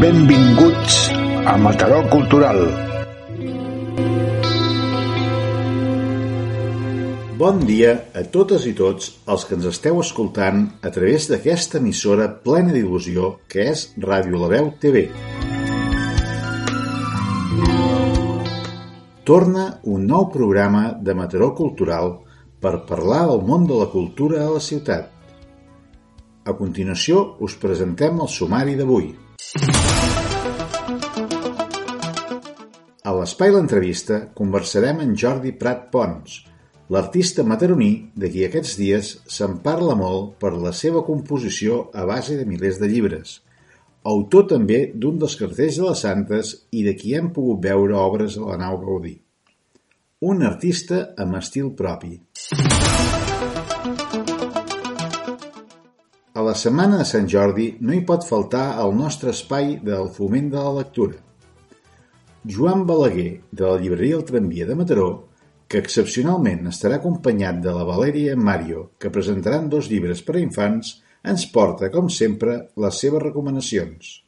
Benvinguts a Mataró Cultural. Bon dia a totes i tots els que ens esteu escoltant a través d'aquesta emissora plena d'il·lusió que és Ràdio La Veu TV. Torna un nou programa de Mataró Cultural per parlar del món de la cultura a la ciutat. A continuació us presentem el sumari d'avui. A l'espai l'entrevista conversarem amb Jordi Prat Pons, l'artista mataroní de qui aquests dies se'n parla molt per la seva composició a base de milers de llibres, autor també d'un dels cartells de les Santes i de qui hem pogut veure obres a la nau Gaudí. Un artista amb estil propi. La setmana de Sant Jordi no hi pot faltar el nostre espai del foment de la lectura. Joan Balaguer, de la llibreria El Tramvia de Mataró, que excepcionalment estarà acompanyat de la en Mario, que presentaran dos llibres per a infants, ens porta, com sempre, les seves recomanacions.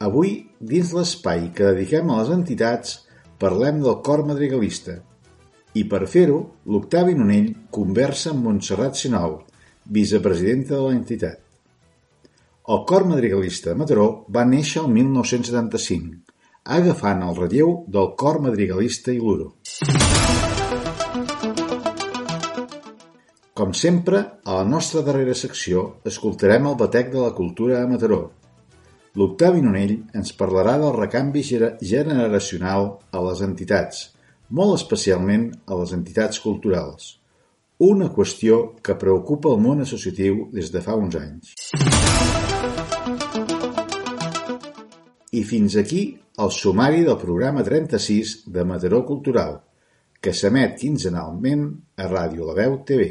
Avui, dins l'espai que dediquem a les entitats, parlem del cor madrigalista, i per fer-ho, l'Octavi Nonell conversa amb Montserrat Sinau, vicepresidenta de l'entitat. El cor madrigalista de Mataró va néixer el 1975, agafant el relleu del cor madrigalista i l'Uro. Com sempre, a la nostra darrera secció escoltarem el batec de la cultura a Mataró. L'Octavi Nonell ens parlarà del recanvi generacional a les entitats – molt especialment a les entitats culturals, una qüestió que preocupa el món associatiu des de fa uns anys. I fins aquí el sumari del programa 36 de Mataró Cultural, que s'emet quinzenalment a Ràdio La Veu TV.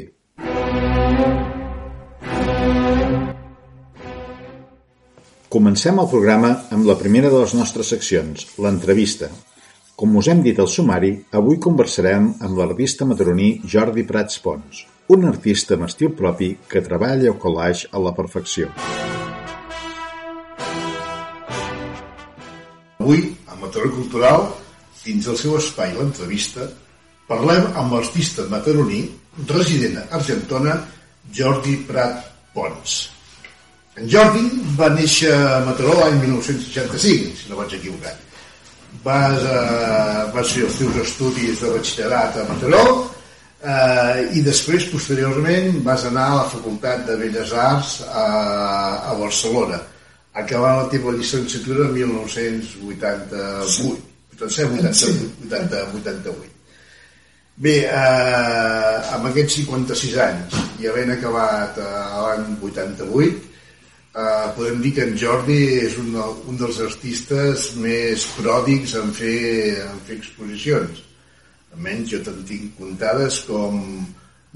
Comencem el programa amb la primera de les nostres seccions, l'entrevista, com us hem dit al sumari, avui conversarem amb l'artista mataroní Jordi Prats Pons, un artista amb estil propi que treballa el collage a la perfecció. Avui, a Mataró Cultural, dins el seu espai l'entrevista, parlem amb l'artista mataroní, resident a Argentona, Jordi Prat Pons. En Jordi va néixer a Mataró l'any 1965, si no vaig equivocat vas, eh, vas fer els teus estudis de batxillerat a Mataró eh, i després, posteriorment, vas anar a la Facultat de Belles Arts a, a Barcelona, acabant la teva llicenciatura en 1988. 87, 80, 80, 88. Bé, eh, amb aquests 56 anys i havent acabat eh, l'any 88, Uh, podem dir que en Jordi és un, un dels artistes més pròdics en fer, en fer exposicions. Almenys jo te'n tinc comptades com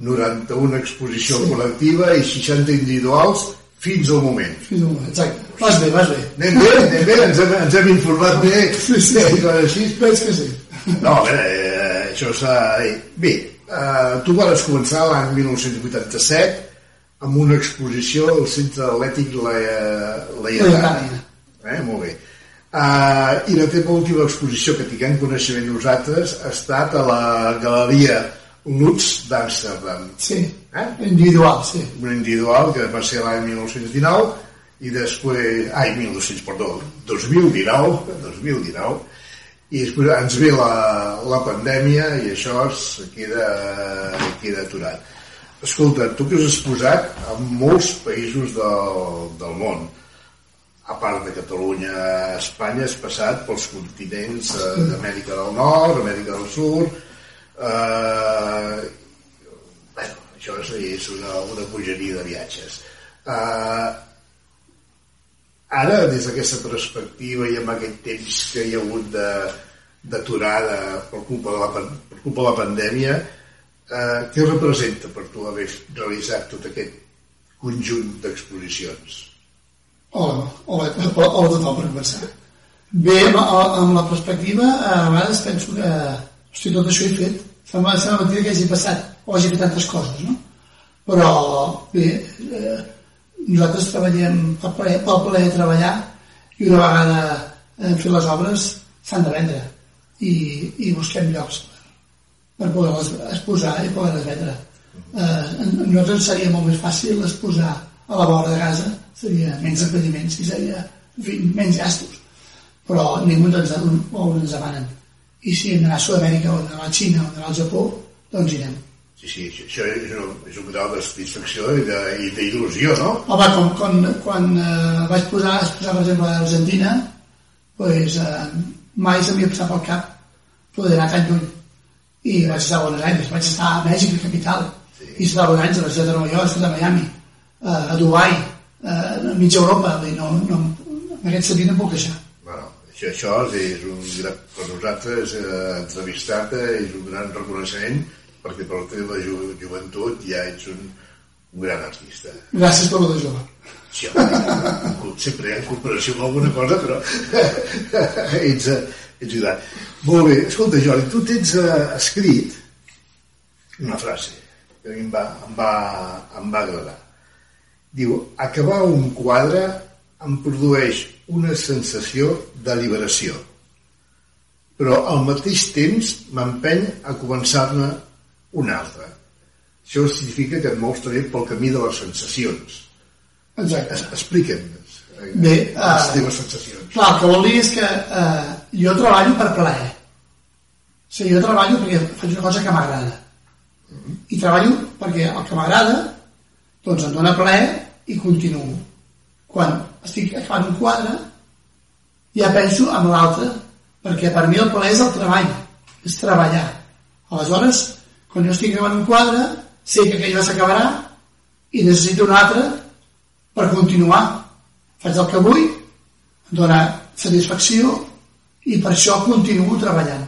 91 exposició col·lectiva i 60 individuals fins al moment. Fins al moment, exacte. Vas bé, vas bé. Anem bé, anem bé, ens hem, ens hem informat bé. Sí, sí, sí. Així. Que sí. No, a veure, eh, això s'ha... Bé, eh, tu vas començar l'any 1987 amb una exposició al Centre Atlètic Laietana. Eh, molt bé. Uh, I la teva última exposició que tinguem coneixement nosaltres ha estat a la Galeria Lutz d'Amsterdam. Sí, eh? individual, sí. Una individual que va ser l'any 1919 i després, ai, 1900, perdó, 2019, 2019, i després ens ve la, la pandèmia i això es queda, queda aturat Escolta, tu que has exposat a molts països del, del món, a part de Catalunya, Espanya, has passat pels continents eh, d'Amèrica del Nord, Amèrica del Sud, eh, bueno, això és, és una, una bogeria de viatges. Eh, ara, des d'aquesta perspectiva i amb aquest temps que hi ha hagut d'aturada per, culpa de la, per culpa de la pandèmia, eh, què representa per tu haver realitzat tot aquest conjunt d'exposicions? Hola, hola, hola, a tothom per començar. Bé, amb, amb la perspectiva, a vegades penso que hosti, tot això he fet. sembla, sembla mentida que hagi passat o hagi fet tantes coses, no? Però, bé, eh, nosaltres treballem pel ple, pel ple de treballar i una vegada hem fet les obres s'han de vendre i, i busquem llocs per, poder-les exposar i poder-les vendre. Eh, nosaltres seria molt més fàcil exposar a la vora de casa, seria menys impediments i seria, en fi, menys gastos. Però ningú ens, on ens demanen. I si hem d'anar a Sud-amèrica o a la Xina o al Japó, doncs irem. Sí, sí, això és un, és un grau de satisfacció i d'il·lusió, no? Home, com, quan, quan eh, vaig posar, exposar, per exemple, a Argentina, pues, eh, mai s'havia passat pel cap poder anar tan lluny. I vaig estar a Buenos Aires, vaig estar a Mèxic, la capital, sí. i estar a Los Angeles, a Nova York, estat a Miami, eh, a Dubai, eh, a mitja Europa, dir, no, no, en aquest sentit no puc queixar. Bueno, això, això és un gran, per nosaltres eh, entrevistar-te és un gran reconeixement perquè per la teva ju joventut ja ets un, un gran artista. Gràcies per de jove. Sí, sempre hi ha comparació amb alguna cosa, però ets, ets ajudat. Molt bé, escolta, Jordi, tu tens uh, escrit una frase que a mi em va, em va, em va agradar. Diu, acabar un quadre em produeix una sensació de liberació, però al mateix temps m'empeny a començar-ne un altre. Això significa que et mous també pel camí de les sensacions. Exacte. Explica'ns eh, Bé, les uh, teves sensacions. Clar, el que vol dir és que uh, jo treballo per plaer. O sigui, jo treballo perquè faig una cosa que m'agrada. I treballo perquè el que m'agrada doncs em dóna plaer i continuo. Quan estic acabant un quadre ja penso en l'altre perquè per mi el plaer és el treball, és treballar. Aleshores, quan jo estic gravant un quadre, sé que aquell ja s'acabarà i necessito un altre per continuar. Faig el que vull, em dóna satisfacció i per això continuo treballant.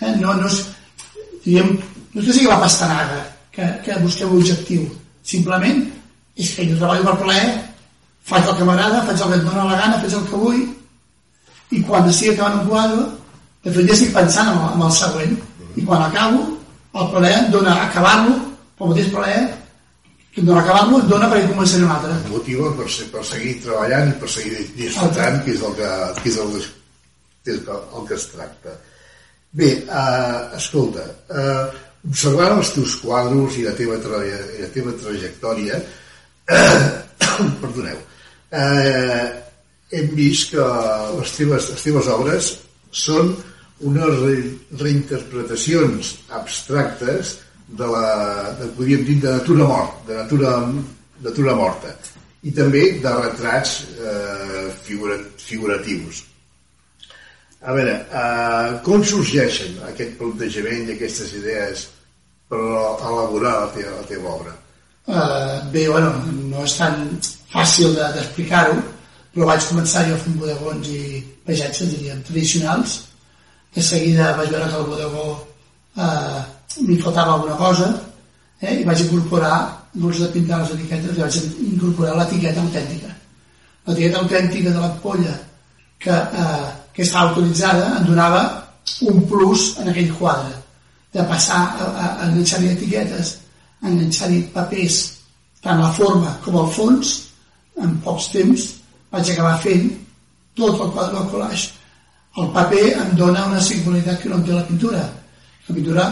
Eh? No, no, és, diguem, no és que sigui la pastanaga que, que busqueu l'objectiu. Simplement és que jo treballo per plaer, faig el que m'agrada, faig el que em dóna la gana, faig el que vull i quan estic acabant un quadre, de fet ja estic pensant en el, en el següent i quan acabo el plaer et dona acabar-lo, el mateix plaer que et dona acabar-lo et dona perquè començaré un altre. Et motiva per, per seguir treballant i per seguir disfrutant, que és el que, que, és el, que és el que es tracta. Bé, uh, escolta, uh, observant els teus quadros i la teva, i la teva trajectòria, uh, perdoneu, uh, hem vist que les teves, les teves obres són unes re, reinterpretacions abstractes de la, de, podríem dir, de natura mort, de natura, natura morta, i també de retrats eh, figura, figuratius. A veure, eh, com sorgeixen aquest plantejament i aquestes idees per elaborar la teva, la teva obra? Uh, bé, bueno, no és tan fàcil d'explicar-ho, de, però vaig començar jo fent bodegons i paisatges, diríem, tradicionals, de seguida vaig veure que el bodegó eh, m'hi faltava alguna cosa eh, i vaig incorporar doncs de pintar les etiquetes i vaig incorporar l'etiqueta autèntica l'etiqueta autèntica de l'ampolla que, eh, que estava autoritzada em donava un plus en aquell quadre de passar a, a, a enganxar-hi etiquetes enganxar-hi papers tant la forma com el fons en pocs temps vaig acabar fent tot el quadre del collage el paper em dona una singularitat que no em té la pintura. La pintura,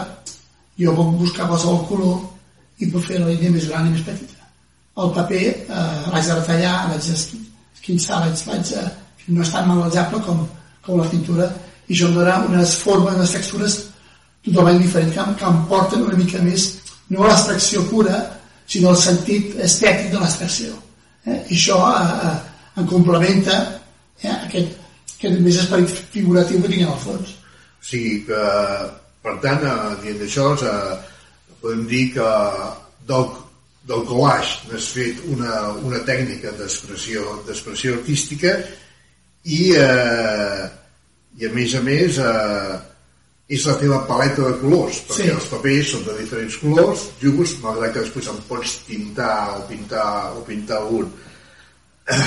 jo puc buscar qualsevol color i puc fer la línia més gran i més petita. El paper eh, l'haig de retallar, l'haig d'esquinçar, l'haig, de... no és tan malejable com, com la pintura i això em dona unes formes, unes textures totalment diferents que, que em porten una mica més no a l'extracció pura sinó al sentit estètic de l'extracció eh? i això eh, eh, em complementa eh, aquest, que és més esperit figuratiu que tinguem al fons. O sigui que, per tant, eh, dient d'això, eh, podem dir que del, del collage n'has fet una, una tècnica d'expressió artística i, eh, i a més a més eh, és la teva paleta de colors, perquè sí. els papers són de diferents colors, jugues, malgrat que després en pots pintar o pintar o pintar un. Eh,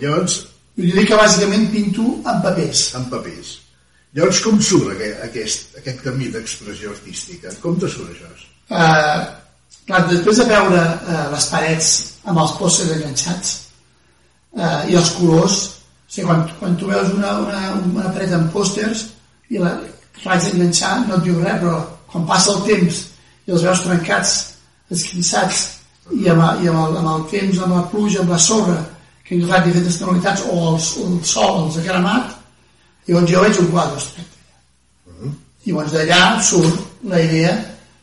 llavors, jo dic que bàsicament pinto en papers. En papers. Llavors, com surt aquest, aquest, aquest camí d'expressió artística? Com te surt això? Uh, clar, després de veure uh, les parets amb els pòsters enganxats uh, i els colors, sigui, quan, quan tu veus una, una, una paret amb pòsters i la raig enganxar no et diu res, però quan passa el temps i els veus trencats, esquinçats i amb, i amb, el, amb el temps, amb la pluja, amb la sorra que han agafat diferents tonalitats o el, el sol els ha cremat llavors jo veig un quadre aspecte uh -huh. i llavors d'allà surt la idea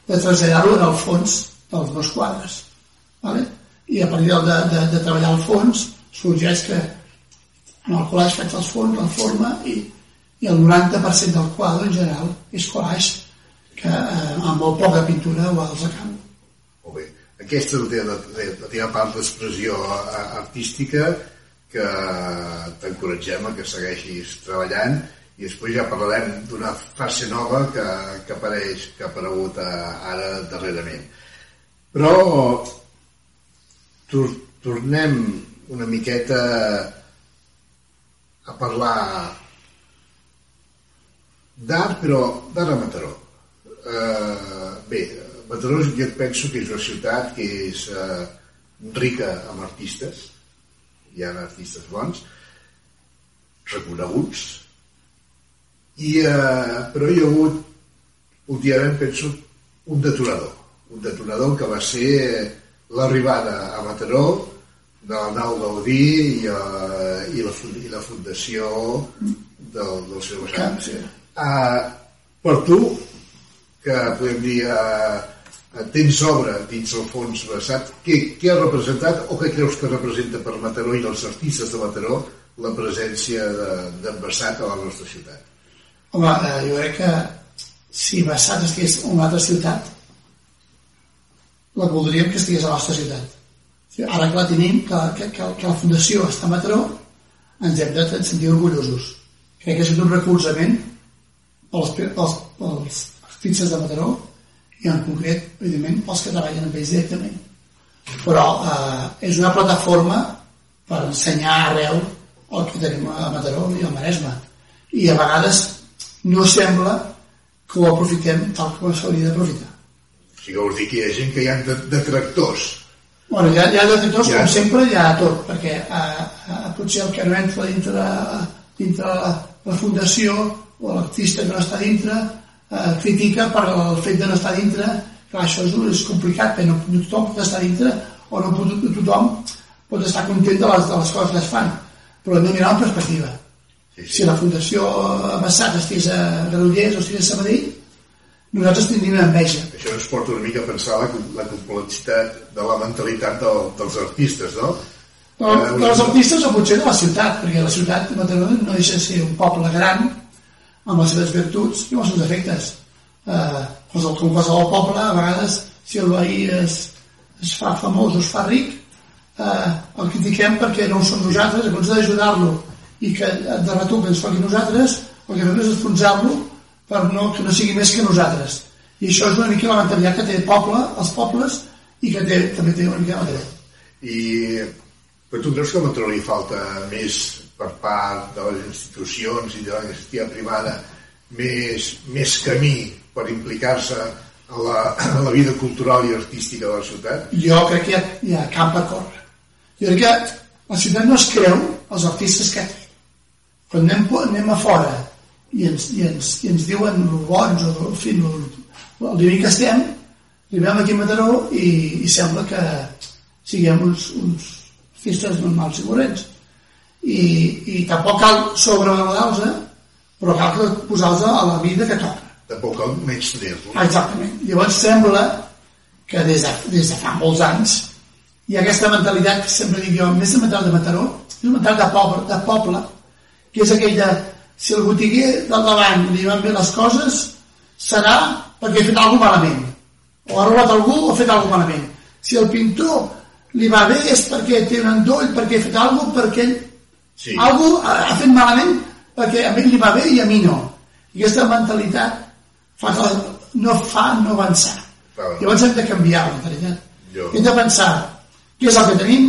de traslladar-lo en el fons dels meus quadres vale? i a partir de, de, de treballar al fons sorgeix que en el collage faig els fons, la forma i, i el 90% del quadre en general és collage que eh, amb molt poca pintura ho els acabo molt bé aquesta és la, la, la teva part d'expressió artística que t'encoratgem a que segueixis treballant i després ja parlarem d'una fase nova que, que apareix, que ha aparegut ara darrerament. Però tor tornem una miqueta a parlar d'art, però d'art a Mataró. Uh, bé, Mataró jo penso que és una ciutat que és uh, rica amb artistes, hi ha artistes bons, reconeguts, i, eh, però hi ha hagut, últimament penso, un detonador, un detonador que va ser l'arribada a Mataró del Nau Gaudí i, uh, i, la, i la fundació del, del seu vessant. Sí. Uh, per tu, que podem dir uh, tens obra dins el fons Vessat, què, què ha representat o què creus que representa per Mataró i els artistes de Mataró la presència d'en de, Vessat a la nostra ciutat? Home, eh, jo crec que si Vessat estigués en una altra ciutat, la voldríem que estigués a la nostra ciutat. Ara que la tenim, que, que, que, que la Fundació està a Mataró, ens hem de sentir orgullosos. Crec que és un recolzament pels, pels, pels artistes de Mataró i en concret, evidentment, pels que treballen amb ells directament. Però eh, és una plataforma per ensenyar arreu el que tenim a Mataró i a Maresme. I a vegades no sembla que ho aprofitem tal com s'hauria d'aprofitar. O sigui, vols dir que hi ha gent que hi ha detractors. Bueno, hi ha, hi ha detractors, ja. com sempre, hi ha tot, perquè eh, eh, potser el que no entra dintre, dintre la, la fundació o l'artista que no està dintre eh, critica per el fet de no estar dintre clar, això és, és complicat perquè no, no tothom pot estar dintre o no pot, tothom pot estar content de les, de les coses que es fan però hem de mirar en perspectiva sí, sí. si la Fundació Bassat estigués a Granollers o estigués a Sabadell nosaltres tindríem enveja. Això ens porta una mica a pensar la, la complexitat de la mentalitat del, dels artistes, no? No, eh, dels artistes o potser de la ciutat, perquè la ciutat de Mataró no deixa de ser un poble gran amb les seves virtuts i amb els seus defectes. Eh, com qualsevol poble, a vegades, si el veí es, es fa famós o es fa ric, eh, el critiquem perquè no ho som nosaltres, en comptes d'ajudar-lo i que de retruc ens toqui nosaltres, el que fem és enfonsar-lo per no, que no sigui més que nosaltres. I això és una mica la mentalitat que té el poble, els pobles, i que té, també té una mica la I però tu creus que a Mataró li falta més per part de les institucions i de la iniciativa privada més, més camí per implicar-se a la, a la vida cultural i artística de la ciutat? Jo crec que hi ha, hi ha camp a córrer. Jo crec que la ciutat no es creu els artistes que té. Quan anem, anem a fora i ens, i ens, i ens diuen bons o en fi, el, el nivell que estem, arribem aquí a Mataró i, i sembla que siguem uns, uns artistes normals i corrents i, i tampoc cal sobrevalorar-los, eh? però cal posar-los a la vida que toca. Tampoc cal menys tenir-los. Exactament. Llavors sembla que des de, des de fa molts anys hi ha aquesta mentalitat que sempre dic jo, més de mental de Mataró, és una mentalitat de poble, de poble, que és aquell de si el botiguer del davant li van bé les coses, serà perquè ha fet alguna malament. O ha robat algú o ha fet alguna malament. Si el pintor li va bé és perquè té un endoll, perquè ha fet alguna cosa, perquè ell Sí. Algú ha, ha fet malament perquè a mi li va bé i a mi no. I aquesta mentalitat fa que no fa no avançar. Clar. Llavors hem de canviar la mentalitat. Jo. Hem de pensar què és el que tenim,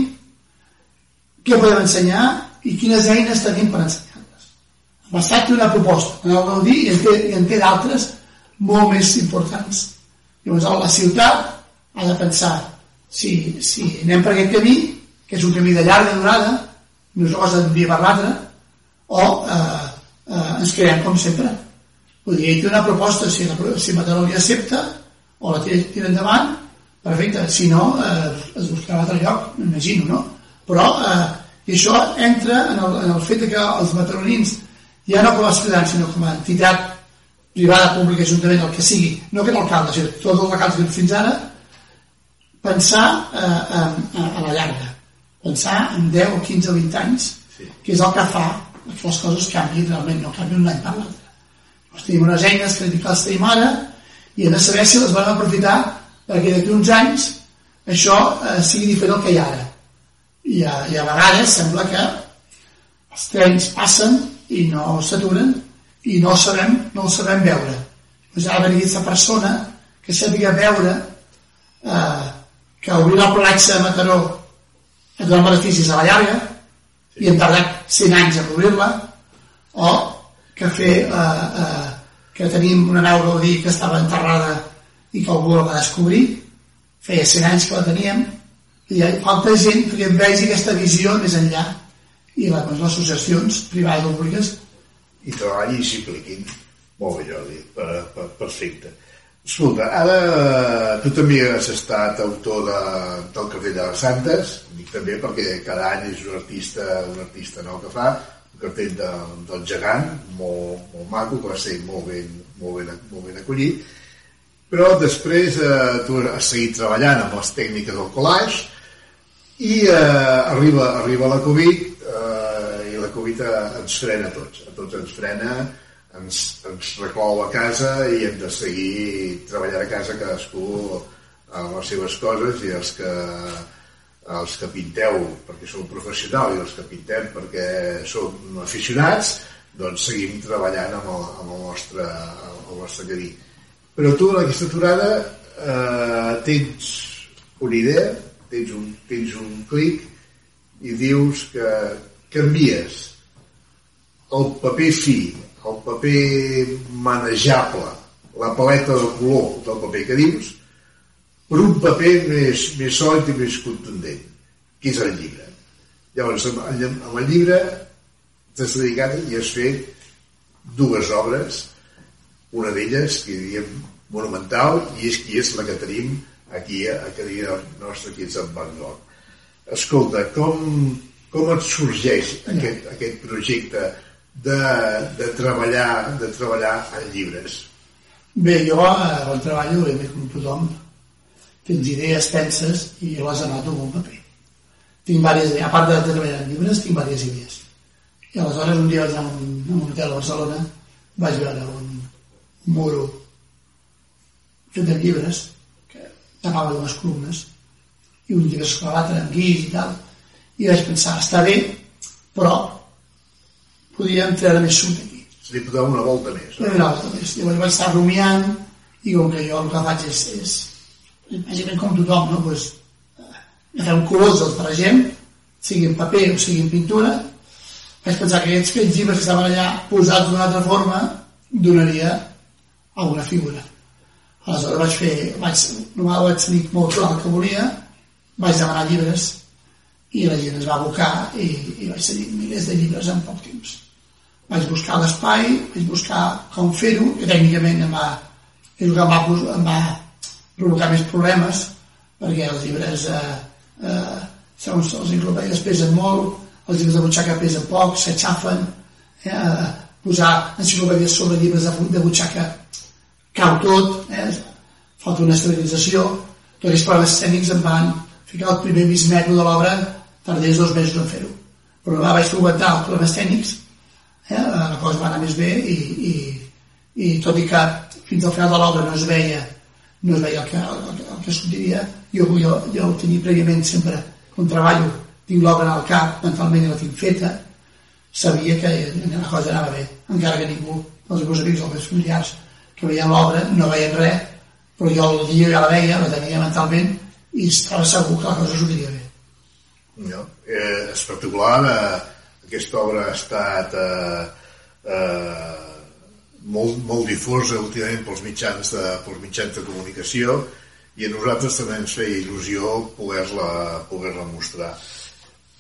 què podem ensenyar i quines eines tenim per ensenyar-les. L'estat té una proposta, en el Gaudí i en té, i en té d'altres molt més importants. Llavors la ciutat ha de pensar si, si anem per aquest camí, que és un camí de llarga durada, no és cosa d'un dia per l'altre, o eh, eh, ens creem com sempre. Vull dir, ell té una proposta, si, la, si Mataró li accepta, o la tira, tira endavant, perfecte, si no, eh, es buscarà altre lloc, m'imagino, no? Però, eh, i això entra en el, en el fet que els mataronins, ja no com a ciutadans, sinó com a entitat privada, pública, ajuntament, el que sigui, no que l'alcalde, sinó tots els alcaldes que fins ara, pensar eh, a, a la llarga, pensar en 10 o 15 o 20 anys, sí. que és el que fa que les coses canvien realment, no canvien un any per l'altre. Doncs tenim unes eines que les tenim ara i hem de saber si les volem aprofitar perquè d'aquí uns anys això eh, sigui diferent del que hi ha ara. I a, I a vegades sembla que els trens passen i no s'aturen i no sabem, no el sabem veure. Doncs ha de venir aquesta persona que sàpiga veure eh, que obrir la platja de Mataró et dona beneficis a la llarga i hem tardat 100 anys a obrir-la o que fer eh, eh, que tenim una nau Gaudí que estava enterrada i que algú la va descobrir feia 100 anys que la teníem i ha falta gent que vegi aquesta visió més enllà i les, associacions privades o públiques. I treballin i s'impliquin molt bé Jordi, per, per, perfecte Escolta, ara tu també has estat autor de, del cartell de les Santes, dic també perquè cada any és un artista, un artista nou que fa, un cartell de, del gegant, molt, molt maco, que va ser molt ben, molt ben, molt ben acollit, però després eh, tu has seguit treballant amb les tècniques del collage i eh, arriba, arriba la Covid eh, i la Covid ens frena a tots, a tots ens frena, ens, ens reclou a casa i hem de seguir treballant a casa cadascú amb les seves coses i els que, els que pinteu perquè sou professionals i els que pintem perquè som aficionats doncs seguim treballant amb el, amb el nostre, amb el nostre cadí. Però tu en aquesta aturada eh, tens una idea, tens un, tens un clic i dius que canvies el paper fi, el paper manejable, la paleta de color del paper que dius, per un paper més, més sòlid i més contundent, que és el llibre. Llavors, amb el, llibre t'has dedicat i has fet dues obres, una d'elles, que diríem monumental i és qui és la que tenim aquí a, a cadira nostra, aquí a Sant Gogh. Escolta, com, com et sorgeix aquest, aquest projecte de, de, treballar, de treballar en llibres? Bé, jo eh, quan treballo, bé, com tothom, tens idees tenses i les anoto en un paper. Tinc diverses idees, a part de treballar en llibres, tinc diverses idees. I aleshores un dia vaig anar a un, a un hotel a Barcelona, vaig veure un, un muro fet de llibres que tapava dues columnes i un llibre en guix i tal i vaig pensar, està bé però podríem treure més suc aquí se li pot una volta més no? una volta més llavors vaig estar rumiant i com que jo el que faig és, és bàsicament com tothom no? pues, agafem colors els barregem sigui en paper o sigui en pintura vaig pensar que aquests, aquests llibres que estaven allà posats d'una altra forma donaria alguna figura Aleshores vaig fer, vaig, normal vaig tenir molt clar el que volia, vaig demanar llibres i la gent es va abocar i, i vaig tenir milers de llibres en poc temps. Vaig buscar l'espai, vaig buscar com fer-ho, que tècnicament em va, és el que em va, em va provocar més problemes, perquè els llibres, eh, eh, segons els enciclopèdies pesen molt, els llibres de butxaca pesen poc, s'aixafen, eh, posar enciclopèdies sobre llibres de, de butxaca cau tot, eh? falta una estabilització, tots aquests problemes tècnics em van ficar el primer mig metro de l'obra, tardés dos mesos en fer-ho. Però va, vaig solventar els problemes tècnics, eh? la cosa va anar més bé i, i, i tot i que fins al final de l'obra no es veia no es veia el que, el, el, el que sortiria, jo, jo, jo ho tenia prèviament sempre, quan treballo, tinc l'obra al cap, mentalment la tinc feta, sabia que la cosa anava bé, encara que ningú, els meus amics, els meus familiars, que veien l'obra, no veien res, però jo el dia ja la veia, la tenia mentalment, i estava segur que la cosa sortiria bé. No, eh, espectacular, eh, aquesta obra ha estat, eh, eh, molt, molt difosa últimament pels mitjans, de, pels mitjans de comunicació i a nosaltres també ens feia il·lusió poder-la poder, -la, mostrar.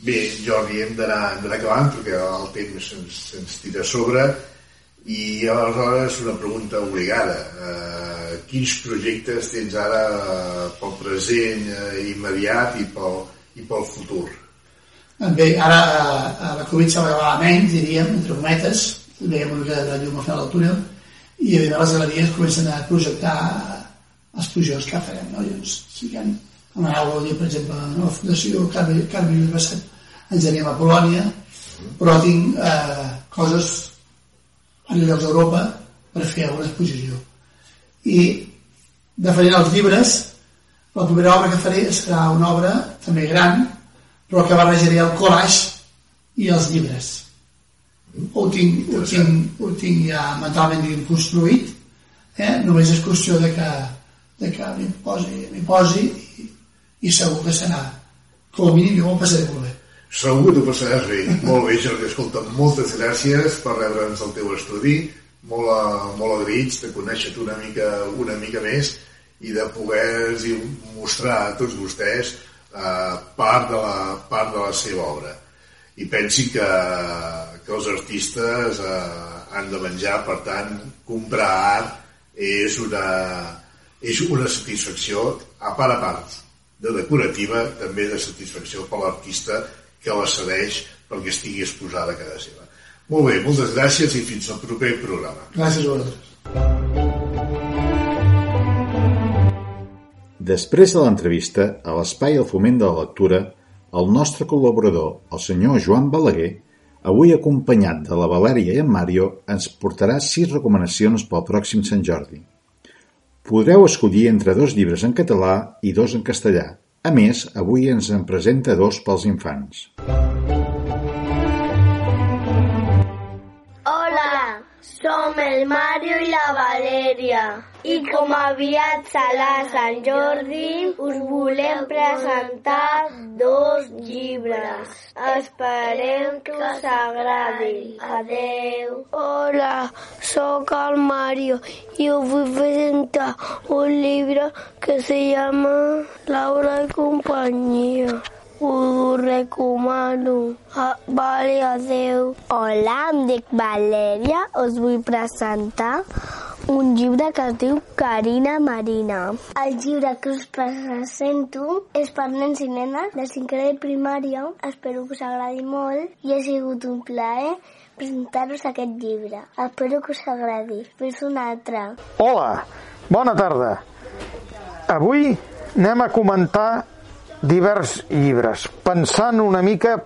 Bé, Jordi, hem d'anar acabant perquè el temps se'ns se tira a sobre i aleshores una pregunta obligada. Eh, quins projectes tens ara pel present eh, immediat i pel, i pel futur? Bé, ara a la Covid s'ha acabar menys, diríem, entre cometes, veiem una mica de llum a final del túnel, i a les galeries comencen a projectar els pujors que farem, no? Llavors, si que m'anava a dir, per exemple, a la Fundació Carme, Carme Basset, ens anem a Polònia, però tinc eh, coses a llocs d'Europa per fer alguna exposició. I, referent als llibres, la primera obra que faré serà una obra també gran, però que barrejaré el collage i els llibres. Ho tinc, ho tinc, ho tinc ja mentalment construït, eh? només és qüestió de que, de que m'hi posi, posi i, i segur que serà, com a mínim jo m'ho passaré molt bé. Segur que passaràs bé. Molt bé, Jordi. Escolta, moltes gràcies per rebre'ns al teu estudi. Molt, molt agraïts de conèixer-te una mica, una mica més i de poder mostrar a tots vostès eh, part, de la, part de la seva obra. I pensi que, que els artistes eh, han de menjar, per tant, comprar art és una, és una satisfacció, a part a part de decorativa, també de satisfacció per l'artista que la cedeix perquè estigui exposada a casa seva. Molt bé, moltes gràcies i fins al proper programa. Gràcies a vosaltres. Després de l'entrevista, a l'espai El Foment de la Lectura, el nostre col·laborador, el senyor Joan Balaguer, avui acompanyat de la Valèria i en Mario, ens portarà sis recomanacions pel pròxim Sant Jordi. Podreu escollir entre dos llibres en català i dos en castellà, a més, avui ens en presenta dos pels infants. Som el Mario i la Valeria. I com a viats a la Sant Jordi, us volem presentar dos llibres. Esperem que us agradi. Adeu. Hola, sóc el Mario i us vull presentar un llibre que se llama Laura i companyia. Ho recomano. Ah, vale, adeu. Hola, em dic Valeria. Us vull presentar un llibre que es diu Carina Marina. El llibre que us presento és per nens i nenes de cinquè de primària. Espero que us agradi molt i ha sigut un plaer presentar-vos aquest llibre. Espero que us agradi. Fins un altre. Hola, bona tarda. Avui anem a comentar divers llibres, pensant una mica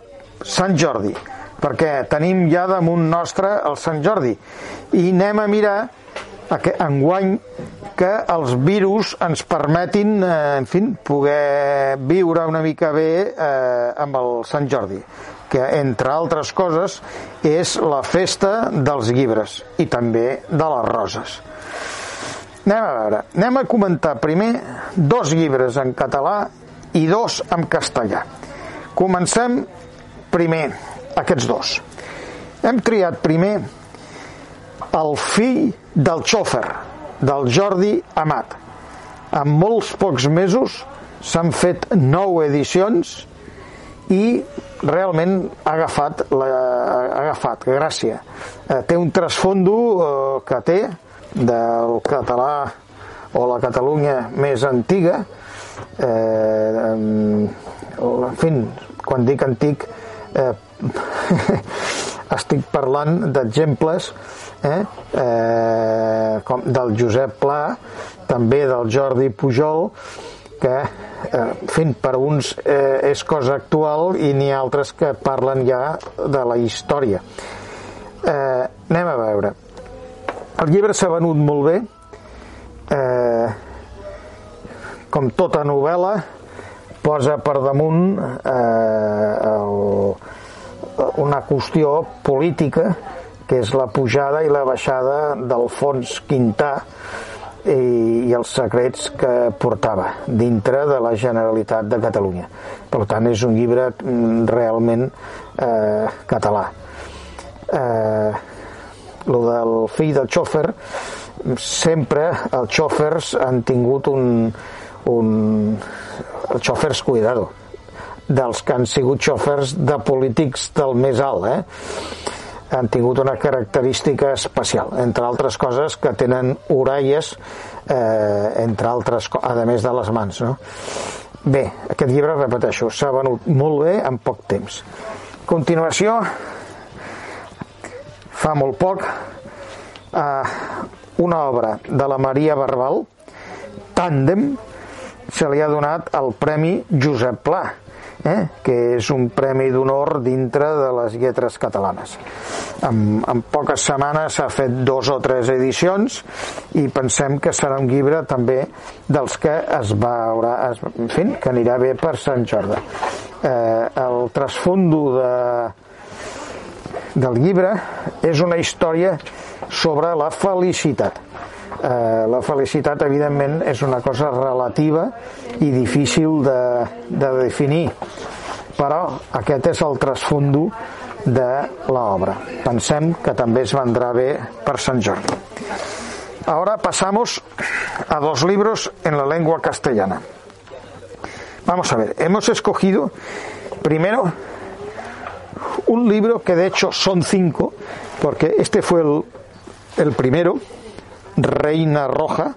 Sant Jordi, perquè tenim ja damunt nostre el Sant Jordi, i anem a mirar enguany que els virus ens permetin, eh, en fi, poder viure una mica bé eh, amb el Sant Jordi que entre altres coses és la festa dels llibres i també de les roses. Anem a veure, anem a comentar primer dos llibres en català i dos en castellà. Comencem primer aquests dos. Hem triat primer el fill del xòfer, del Jordi Amat. En molts pocs mesos s'han fet nou edicions i realment ha agafat, la, ha agafat gràcia. Eh, té un trasfondo eh, que té del català o la Catalunya més antiga, eh, en fi, quan dic antic eh, estic parlant d'exemples eh, eh, com del Josep Pla, també del Jordi Pujol, que eh, fent per uns eh, és cosa actual i n'hi ha altres que parlen ja de la història. Eh, anem a veure. El llibre s'ha venut molt bé, eh, com tota novel·la, posa per damunt eh, el, una qüestió política que és la pujada i la baixada del fons Quintà i, i els secrets que portava dintre de la Generalitat de Catalunya. Per tant, és un llibre mm, realment eh, català. Eh, lo del fill del xòfer, sempre els xòfers han tingut un, un xòfers, cuidado, dels que han sigut xòfers de polítics del més alt, eh? han tingut una característica especial, entre altres coses que tenen orelles, eh, entre altres, a més de les mans. No? Bé, aquest llibre, repeteixo, s'ha venut molt bé en poc temps. A continuació, fa molt poc, eh, una obra de la Maria Barbal, Tàndem, se li ha donat el Premi Josep Pla, eh? que és un premi d'honor dintre de les lletres catalanes. En, en poques setmanes s'ha fet dos o tres edicions i pensem que serà un llibre també dels que es veurà, es, en fi, que anirà bé per Sant Jordi. Eh, el trasfondo de, del llibre és una història sobre la felicitat. Eh, la felicitat, evidentment, és una cosa relativa i difícil de, de definir, però aquest és el trasfondo de l'obra. Pensem que també es vendrà bé per Sant Jordi. Ahora pasamos a dos libros en la lengua castellana. Vamos a ver, hemos escogido primero un libro que de hecho son cinco, porque este fue el, el primero, Reina Roja,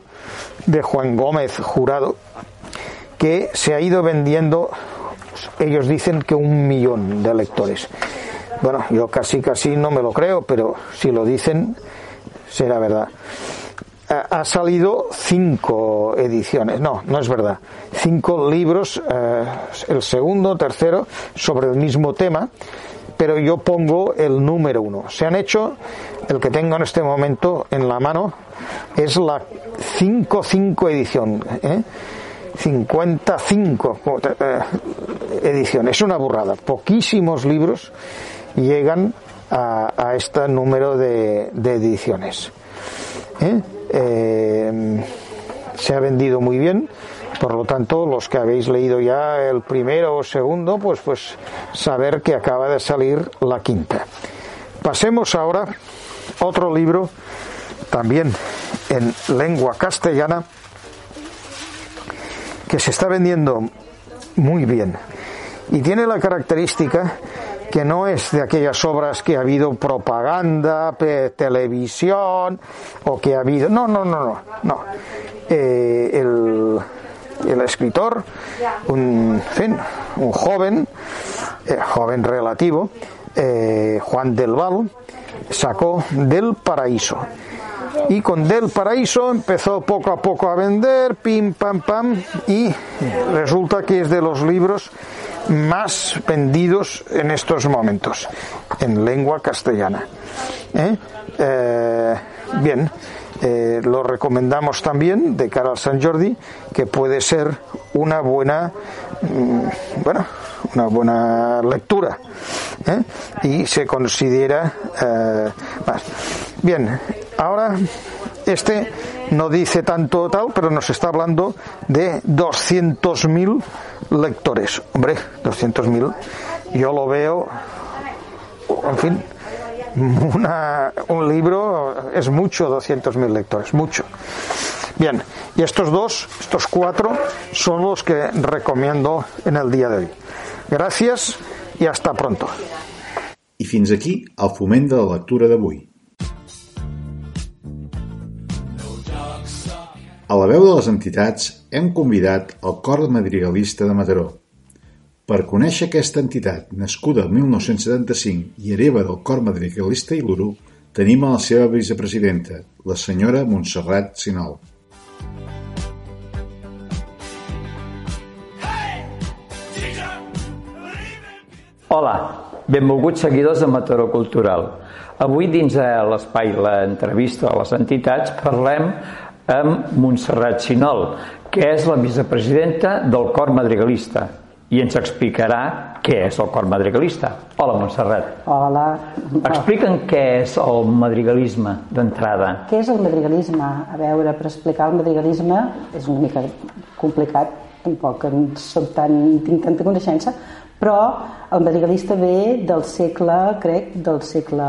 de Juan Gómez Jurado, que se ha ido vendiendo, ellos dicen que un millón de lectores. Bueno, yo casi casi no me lo creo, pero si lo dicen, será verdad. Ha salido cinco ediciones, no, no es verdad, cinco libros, eh, el segundo, tercero, sobre el mismo tema, pero yo pongo el número uno. Se han hecho, el que tengo en este momento en la mano, es la 5-5 edición. ¿eh? 55 eh, ediciones. Es una burrada. Poquísimos libros llegan a, a este número de, de ediciones. ¿Eh? Eh, se ha vendido muy bien. Por lo tanto, los que habéis leído ya el primero o segundo, pues, pues saber que acaba de salir la quinta. Pasemos ahora otro libro, también en lengua castellana, que se está vendiendo muy bien. Y tiene la característica que no es de aquellas obras que ha habido propaganda, televisión, o que ha habido... No, no, no, no. no. Eh, el, el escritor, un, fin, un joven, eh, joven relativo, eh, Juan del Val, sacó Del Paraíso. Y con Del Paraíso empezó poco a poco a vender, pim, pam, pam, y resulta que es de los libros más vendidos en estos momentos, en lengua castellana. ¿Eh? Bien, eh, lo recomendamos también de cara al San Jordi, que puede ser una buena, mm, bueno, una buena lectura ¿eh? y se considera eh, más. Bien, ahora este no dice tanto tal, pero nos está hablando de 200.000 lectores. Hombre, 200.000, yo lo veo, en fin, una, un libro es mucho, 200.000 lectores, mucho. Bien, y estos dos, estos cuatro, son los que recomiendo en el día de hoy. Gràcies i hasta pronto. I fins aquí el foment de la lectura d'avui. A la veu de les entitats hem convidat el Cor Madrigalista de Mataró. Per conèixer aquesta entitat, nascuda el 1975 i hereva del Cor Madrigalista i l'Uru, tenim a la seva vicepresidenta, la senyora Montserrat Sinol. Hola, benvolguts seguidors de Mataró Cultural. Avui dins de l'espai l'entrevista a les entitats parlem amb Montserrat Sinol, que és la vicepresidenta del Cor Madrigalista i ens explicarà què és el Cor Madrigalista. Hola, Montserrat. Hola. Explica'm què és el madrigalisme d'entrada. Què és el madrigalisme? A veure, per explicar el madrigalisme és una mica complicat, tampoc en soc tan, tinc tanta coneixença, però el madrigalista ve del segle, crec, del segle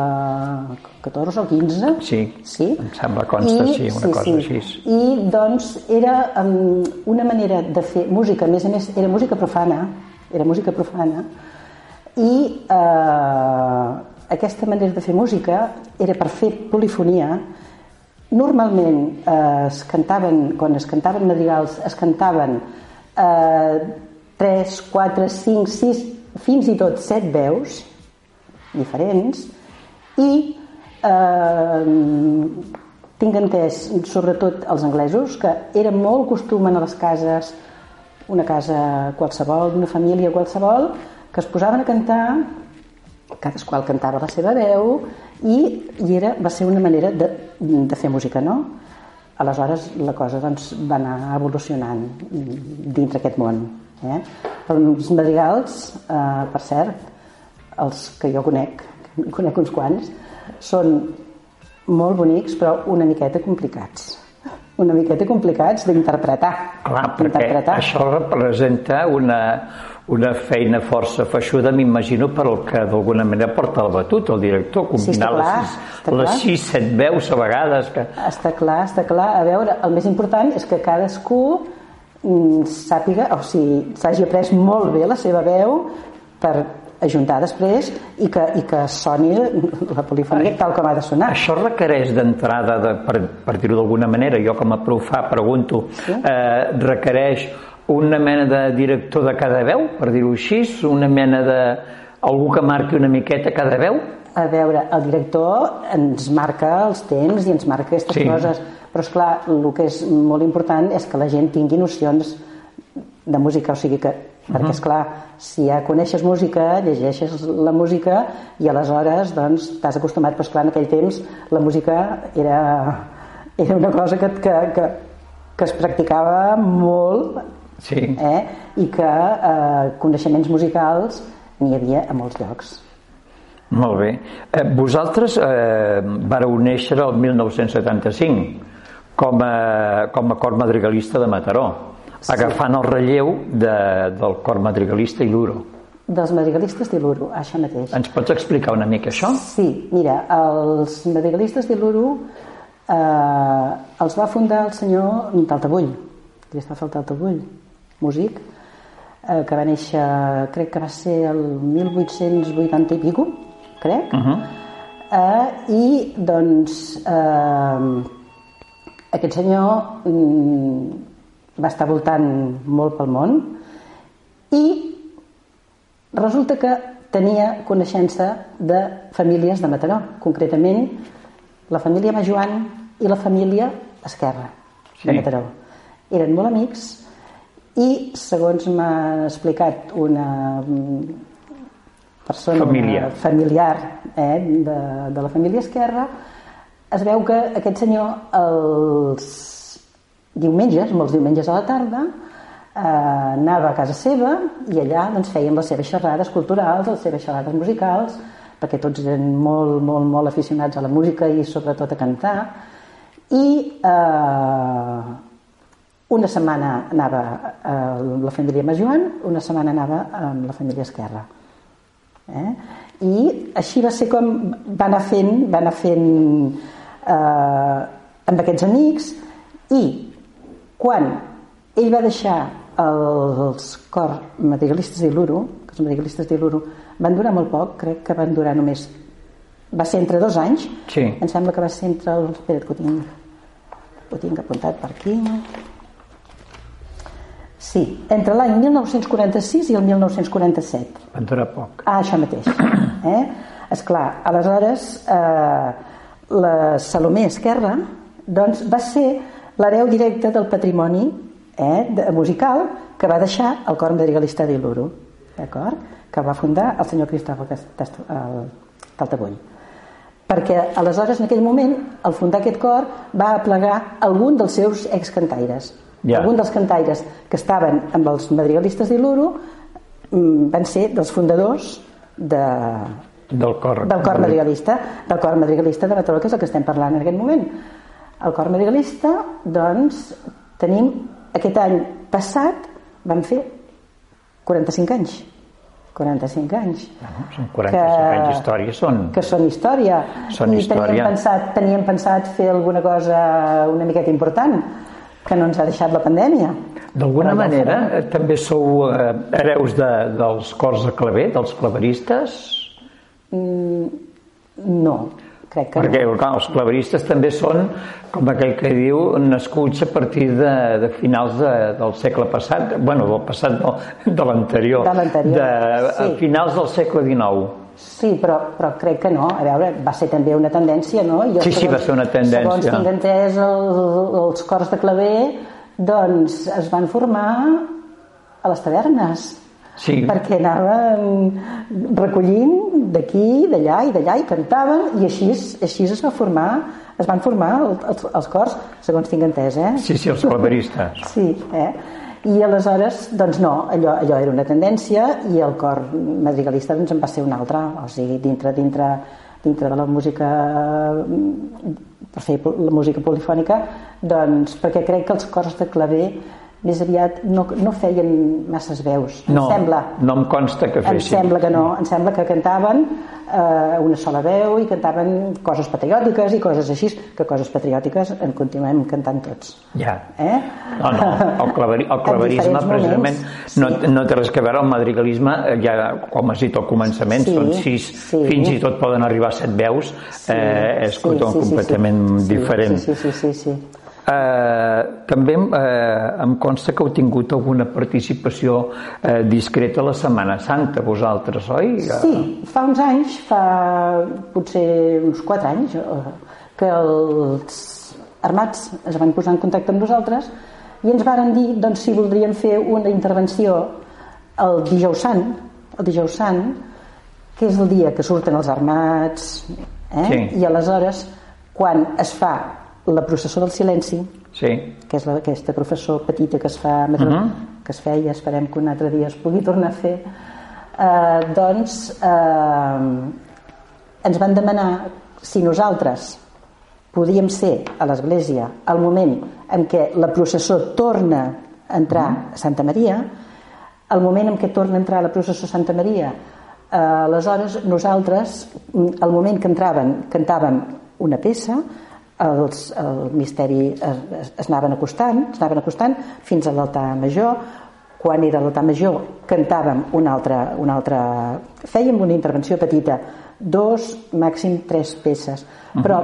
XIV o XV. Sí, sí? em sembla consta, I, sí, una sí, cosa sí. així. I doncs era um, una manera de fer música, a més a més era música profana, era música profana, i eh, aquesta manera de fer música era per fer polifonia, normalment eh, es cantaven, quan es cantaven madrigals, es cantaven eh, 3, 4, 5, 6, fins i tot 7 veus diferents i eh, tinc entès, sobretot els anglesos, que era molt costum a les cases, una casa qualsevol, una família qualsevol, que es posaven a cantar, cadasqual cantava la seva veu, i, i era, va ser una manera de, de fer música, no? Aleshores la cosa doncs, va anar evolucionant dintre aquest món. Eh? Els madrigals, eh, per cert, els que jo conec, conec uns quants, són molt bonics però una miqueta complicats una miqueta complicats d'interpretar. Clar, perquè això representa una, una feina força feixuda, m'imagino, per al que d'alguna manera porta la batuta, el director, combinar sí, clar, les, sis, les 6-7 veus a vegades. Que... Està clar, està clar. A veure, el més important és que cadascú sàpiga, o sigui, s'hagi après molt bé la seva veu per ajuntar després i que, i que soni la polifonia tal com ha de sonar. Això requereix d'entrada, de, per, per dir-ho d'alguna manera, jo com a profà pregunto, sí? eh, requereix una mena de director de cada veu, per dir-ho així, una mena de... algú que marqui una miqueta cada veu? A veure, el director ens marca els temps i ens marca aquestes sí. coses, però és clar, el que és molt important és que la gent tingui nocions de música, o sigui que perquè uh -huh. és clar, si ja coneixes música, llegeixes la música i aleshores doncs t'has acostumat, però clar, en aquell temps la música era, era una cosa que, que, que, que es practicava molt sí. eh? i que eh, coneixements musicals n'hi havia a molts llocs. Molt bé. Eh, vosaltres eh, vareu néixer el 1975 com a, com a cor madrigalista de Mataró, sí. agafant el relleu de, del cor madrigalista i l'Uro. Dels madrigalistes d'Iluro, això mateix. Ens pots explicar una mica això? Sí, mira, els madrigalistes d'Iluro eh, els va fundar el senyor Taltabull, Cristòfol Taltabull, músic, eh, que va néixer, crec que va ser el 1880 i pico, crec, uh -huh. eh, i doncs eh, aquest senyor mm, va estar voltant molt pel món i resulta que tenia coneixença de famílies de Mataró, concretament la família Majoan i la família Esquerra sí. de Mataró. Eren molt amics i segons m'ha explicat una persona familiar, familiar eh, de, de la família Esquerra es veu que aquest senyor els diumenges, molts diumenges a la tarda eh, anava a casa seva i allà doncs, feien les seves xerrades culturals, les seves xerrades musicals perquè tots eren molt, molt, molt aficionats a la música i sobretot a cantar i eh, una setmana anava amb la família Majoan, una setmana anava amb la família Esquerra. Eh? I així va ser com va anar fent, va anar fent eh, amb aquests amics i quan ell va deixar els cor madrigalistes d'Iluro, que els madrigalistes d'Iluro van durar molt poc, crec que van durar només va ser entre dos anys sí. em sembla que va ser entre el... espera't que ho tinc, ho tinc apuntat per aquí Sí, entre l'any 1946 i el 1947. En dura poc. Ah, això mateix. Eh? Esclar, aleshores eh, la Salomé Esquerra doncs, va ser l'hereu directe del patrimoni eh, de, musical que va deixar el cor madrigalista d'Iluro, d'acord? Que va fundar el senyor Cristòfol Taltabull. Perquè aleshores, en aquell moment, al fundar aquest cor, va aplegar algun dels seus excantaires ja. Alguns dels cantaires que estaven amb els madrigalistes d'Iluro mm, van ser dels fundadors de, del cor, del cor madrigalista, del cor madrigalista de Mataró, que és el que estem parlant en aquest moment. El cor madrigalista, doncs, tenim aquest any passat, vam fer 45 anys. 45 anys. Bueno, són 45 anys d'història, són... Que són història. Són I història. Teníem pensat, teníem pensat fer alguna cosa una miqueta important, que no ens ha deixat la pandèmia. D'alguna manera, farem. eh, també sou eh, hereus de, dels cors de claver, dels claveristes? No, crec que Perquè no. clar, els claveristes també són, com aquell que diu, nascuts a partir de, de finals de, del segle passat, bueno, del passat no, de l'anterior, De l'anterior, de, a sí. finals del segle XIX. Sí, però, però crec que no. A veure, va ser també una tendència, no? Jo, Sí, sí, va ser una tendència. Segons tinc entès, el, els cors de claver doncs es van formar a les tavernes. Sí. Perquè anaven recollint d'aquí, d'allà i d'allà i cantaven i així, així es va formar es van formar els, els cors, segons tinc entès, eh? Sí, sí, els claveristes. Sí, eh? I aleshores, doncs no, allò, allò era una tendència i el cor madrigalista doncs, en va ser un altre, o sigui, dintre, dintre, dintre de la música per fer la música polifònica, doncs perquè crec que els cors de claver més aviat no, no feien masses veus, em No, sembla. no em consta que Em fessin. sembla que no, em sembla que cantaven eh, una sola veu i cantaven coses patriòtiques i coses així, que coses patriòtiques en continuem cantant tots. Ja. Eh? No, no, el, claveri, el claverisme precisament moments, no, no té res que veure el madrigalisme, eh, ja, com has dit al començament, Sí, són sis, sí. fins i tot poden arribar a set veus, eh, és Sí, sí, sí, completament sí. diferent. Sí, sí, sí, sí, sí. Eh, també eh, em consta que heu tingut alguna participació eh, discreta a la Setmana Santa, vosaltres, oi? Sí, fa uns anys, fa potser uns 4 anys, eh, que els armats es van posar en contacte amb nosaltres i ens varen dir doncs, si voldríem fer una intervenció el dijous sant, el dijous sant, que és el dia que surten els armats, eh? Sí. i aleshores, quan es fa la processó del silenci, Sí. que és la, aquesta professor petita que es fa Madrid, Mhm. que es feia, esperem que un altre dia es pugui tornar a fer, eh, doncs eh, ens van demanar si nosaltres podíem ser a l'església al moment en què la processó torna a entrar a Santa Maria, al moment en què torna a entrar la processó a Santa Maria, eh, aleshores nosaltres, mm, al moment que entraven, cantàvem una peça, els, el misteri es, es, es anaven acostant, es anaven acostant fins a l'altar major, quan era l'altar major cantàvem una altra, una altra... fèiem una intervenció petita, dos, màxim tres peces, però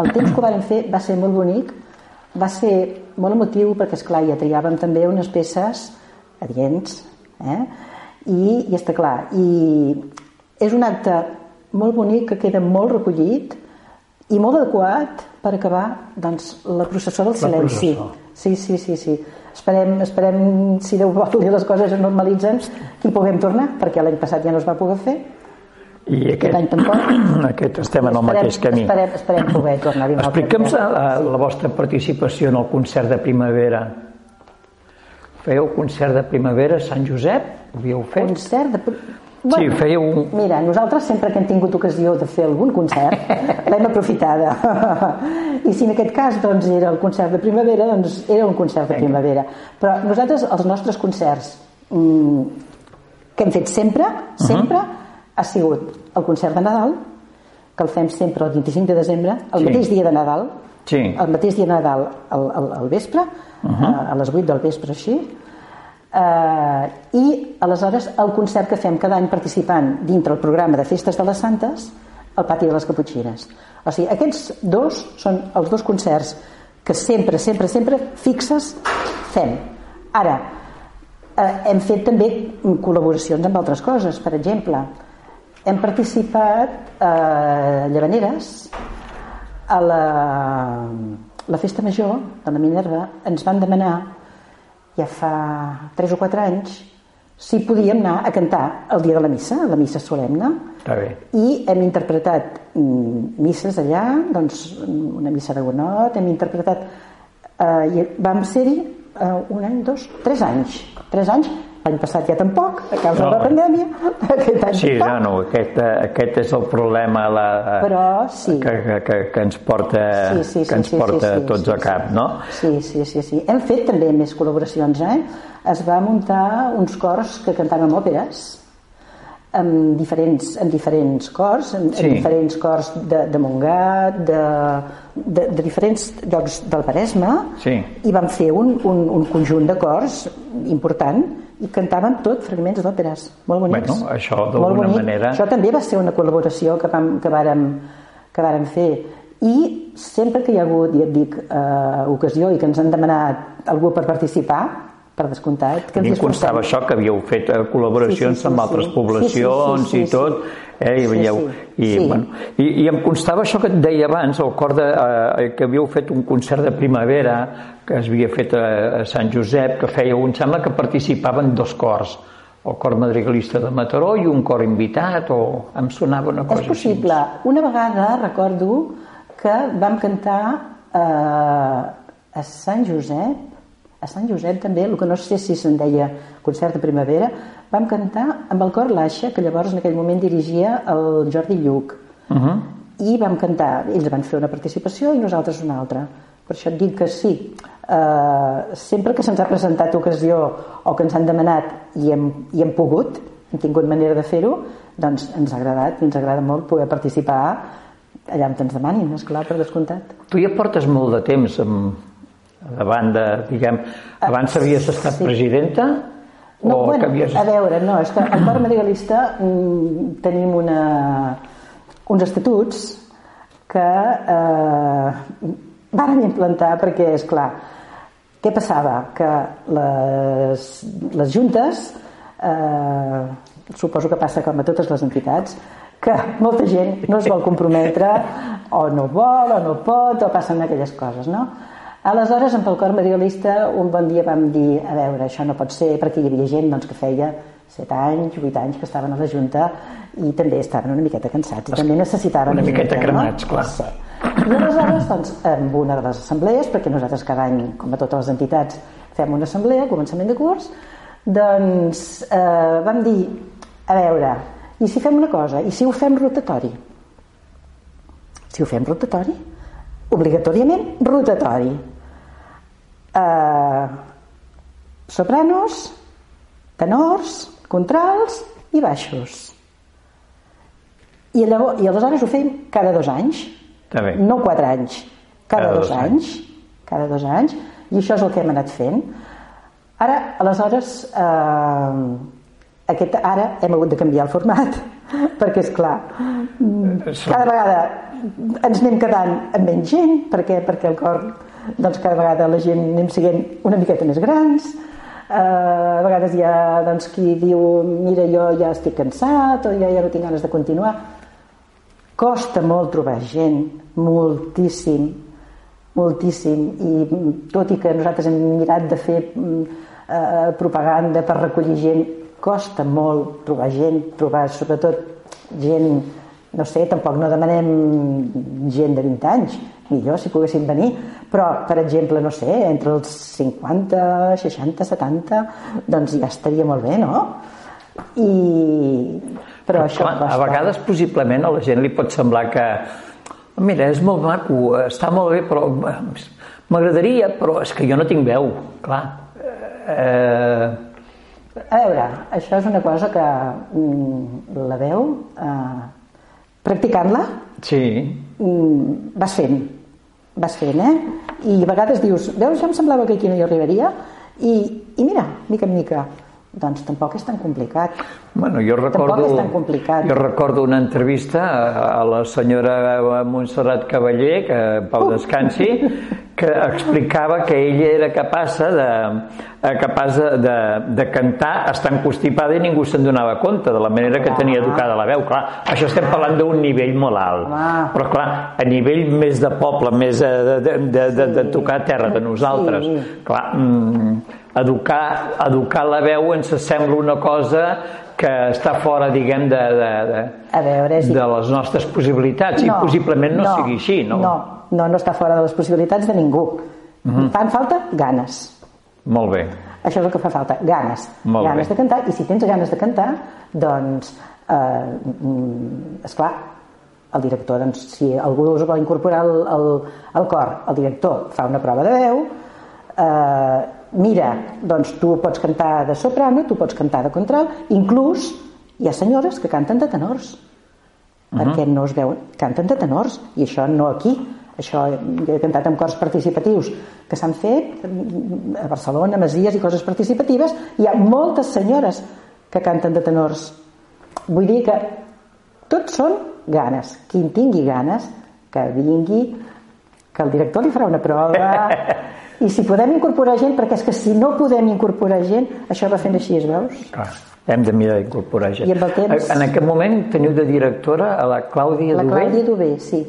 el temps que ho vàrem fer va ser molt bonic, va ser molt emotiu perquè, és clar ja triàvem també unes peces adients, eh? I, i està clar, i és un acte molt bonic que queda molt recollit i molt adequat per acabar doncs, la processó del silenci. Sí, sí, sí, sí. Esperem, esperem si Déu vol i les coses es normalitzen, que hi puguem tornar, perquè l'any passat ja no es va poder fer. I Aquest any aquest, tampoc. aquest estem en el Esperem- mateix camí. Esperem, esperem poder tornar-hi dia. la, la vostra participació en el concert de primavera. Fèieu concert de primavera a Sant Josep? Ho havíeu fet? Concert de... Sí, fèieu un... Mira, nosaltres sempre que hem tingut ocasió de fer algun concert l'hem aprofitada. I si en aquest cas doncs, era el concert de primavera, doncs era un concert de primavera. Però nosaltres, els nostres concerts mm, que hem fet sempre, sempre, ha sigut el concert de Nadal, que el fem sempre el 25 de desembre, el Sí. mateix dia de Nadal, Sí. el mateix dia de Nadal al, al, al vespre, a, a les 8 del vespre així, eh, i aleshores el concert que fem cada any participant dintre el programa de Festes de les Santes al Pati de les Caputxines. O sigui, aquests dos són els dos concerts que sempre, sempre, sempre fixes fem. Ara, eh, hem fet també col·laboracions amb altres coses. Per exemple, hem participat a Llavaneres a la, la festa major de la Minerva ens van demanar ja fa 3 o 4 anys si podíem anar a cantar el dia de la missa, la missa solemne Està bé. i hem interpretat mm, misses allà doncs una missa de Gonot hem interpretat eh, i vam ser-hi eh, un any, dos, tres anys tres anys, l'any passat ja tampoc a causa No, de la eh. pandèmia aquest any Sí, tampoc. no, no, aquest, eh, aquest és el problema la, Però sí. que, que, que, que ens porta, Sí, sí, sí, que ens sí, porta sí, sí, tots sí, a cap, no? Sí, sí, sí, sí. Hem fet també més col·laboracions, eh? Es va muntar uns cors que cantaven òperes amb diferents, amb diferents cors, amb, Sí. amb diferents cors de, de Montgat, de, de, de diferents llocs del Maresme, Sí. i vam fer un, un, un conjunt de cors important i cantàvem tot fragments d'òperes molt bonics. Bueno, això d'alguna manera... Això també va ser una col·laboració que, vam, que, vàrem, que vàrem fer. I sempre que hi ha hagut, ja et dic, eh, ocasió i que ens han demanat algú per participar, per descomptat, que A mi em constava això, que havíeu fet eh, col·laboracions Sí, sí, sí, amb altres sí. poblacions Sí, sí, sí, i sí, tot, eh, i, Sí, veieu, sí. i, Sí. bueno, i, i em constava això que et deia abans, el cor de, eh, que havíeu fet un concert de primavera que es havia fet a, a Sant Josep, que feia, em sembla que participaven dos cors, el cor madrigalista de Mataró i un cor invitat, o em sonava una cosa És possible. Una vegada recordo que vam cantar eh, a Sant Josep, a Sant Josep també, el que no sé si se'n deia concert de primavera, vam cantar amb el cor Laixa, que llavors en aquell moment dirigia el Jordi Lluc. Uh -huh. I vam cantar, ells van fer una participació i nosaltres una altra. Per això et dic que sí, eh, sempre que se'ns ha presentat ocasió o que ens han demanat i hem, i hem pogut, hem tingut manera de fer-ho, doncs ens ha agradat i ens agrada molt poder participar allà on ens demanin, esclar, per descomptat. Tu ja portes molt de temps amb, davant de, diguem, abans havies estat sí. presidenta? No, o bueno, havies... a veure, no, és que al Cor Madrigalista mm, tenim una, uns estatuts que eh, vàrem implantar perquè, és clar, què passava? Que les, les juntes, eh, suposo que passa com a totes les entitats, que molta gent no es vol comprometre o no vol o no pot o passen aquelles coses, no? Aleshores, amb el cor medialista, un bon dia vam dir, a veure, això no pot ser, perquè hi havia gent doncs, que feia 7 anys, 8 anys que estaven a la Junta i també estaven una miqueta cansats i també necessitaven Una miqueta ajuda, cremats, no? clar. Sí. I aleshores, doncs, amb una de les assemblees, perquè nosaltres cada any, com a totes les entitats, fem una assemblea, començament de curs, doncs eh, vam dir, a veure, i si fem una cosa, i si ho fem rotatori? Si ho fem rotatori? Obligatòriament rotatori. Eh, sopranos, tenors, contrals i baixos. I, llavors, I aleshores ho fem cada dos anys. Està bé. No quatre anys, cada, Cada dos, dos anys. Cada dos anys. I això és el que hem anat fent. Ara, aleshores, eh, aquest, ara hem hagut de canviar el format, perquè, és clar, cada vegada ens anem quedant amb menys gent, perquè, perquè el cor, doncs cada vegada la gent anem siguent una miqueta més grans, eh, a vegades hi ha doncs, qui diu mira jo ja estic cansat o ja, ja no tinc ganes de continuar. Costa molt trobar gent moltíssim moltíssim. I tot i que nosaltres hem mirat de fer mm, eh, propaganda per recollir gent costa molt trobar gent trobar sobretot gent no sé, tampoc no demanem gent de 20 anys millor si poguessin venir però per exemple, no sé, entre els 50 60, 70 doncs ja estaria molt bé, no? i però això Clar, a costa. vegades possiblement a la gent li pot semblar que mira, és molt maco, està molt bé, però eh, m'agradaria, però és que jo no tinc veu, clar. Eh, A veure, això és una cosa que mm, la veu, eh, practicant-la, sí, mm, vas fent, vas fent, eh? I a vegades dius, veus, ja em semblava que aquí no hi arribaria, i, i mira, mica en mica, doncs tampoc és tan complicat. Bueno, jo recordo, Tampoc és tan complicat. Jo recordo una entrevista a, a la senyora Montserrat Cavaller, que Pau descansi, que explicava que ella era capaç de, capaç de, de, de cantar estant constipada i ningú se'n donava compte de la manera que tenia educada la veu. Clar, això estem parlant d'un nivell molt alt. Però clar, a nivell més de poble, més eh, de, de, de, de, de tocar a terra de nosaltres, Sí. clar, mm, educar, educar la veu ens sembla una cosa que està fora, diguem, de, de, de, A veure, és... de les nostres possibilitats i possiblement no, sigui així, no? No, no, no està fora de les possibilitats de ningú. Mhm. Fan falta ganes. Molt bé. Això és el que fa falta, ganes. Molt ganes bé. de cantar, i si tens ganes de cantar, doncs, eh, mm, esclar, el director, doncs, si algú us vol incorporar al, al, al cor, el director fa una prova de veu, eh, mira, doncs tu pots cantar de soprano, tu pots cantar de contral, inclús hi ha senyores que canten de tenors, uh -huh. perquè no es veuen, canten de tenors, i això no aquí, això jo he cantat amb cors participatius que s'han fet a Barcelona, Masies i coses participatives, hi ha moltes senyores que canten de tenors. Vull dir que tots són ganes. Qui en tingui ganes, que vingui, que el director li farà una prova i si podem incorporar gent, perquè és que si no podem incorporar gent, això va fent així, es veus? Clar hem de mirar d'incorporar gent. I amb el temps... En aquest moment teniu de directora a la Clàudia Dubé? La Clàudia Dubé, sí.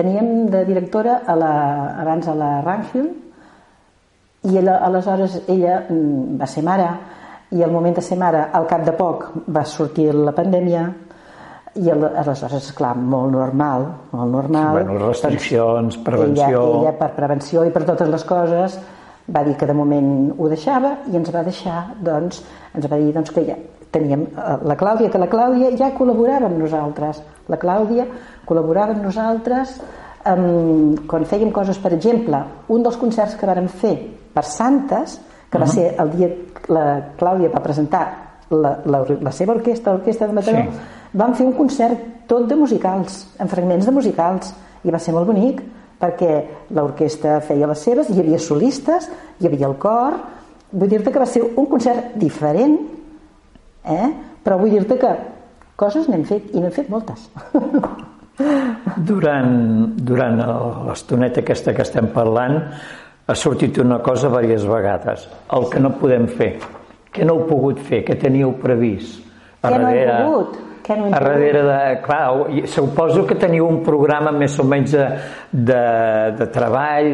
Teníem de directora a la, abans a la Ranfield i ella, aleshores ella mm, va ser mare i al moment de ser mare, al cap de poc, va sortir la pandèmia i aleshores, clar, molt normal, molt normal. Bueno, restriccions, doncs, prevenció... Ella, ella, per prevenció i per totes les coses, va dir que de moment ho deixava i ens va deixar, doncs, ens va dir doncs, que ja teníem eh, la Clàudia, que la Clàudia ja col·laborava amb nosaltres. La Clàudia col·laborava amb nosaltres um, quan fèiem coses, per exemple, un dels concerts que vàrem fer per Santes, que va uh -huh. ser el dia que la Clàudia va presentar la, la, la seva orquestra, l'orquestra de Mataró, sí. vam fer un concert tot de musicals, amb fragments de musicals, i va ser molt bonic, perquè l'orquestra feia les seves, hi havia solistes, hi havia el cor, vull dir-te que va ser un concert diferent, eh? però vull dir-te que coses n'hem fet, i n'hem fet moltes. Durant, durant l'estoneta aquesta que estem parlant ha sortit una cosa diverses vegades. El que no podem fer, que no heu pogut fer, que teníeu previst. A darrere, no hem pogut? Que no hem a darrere de... Clar, suposo que teniu un programa més o menys de, de, de treball,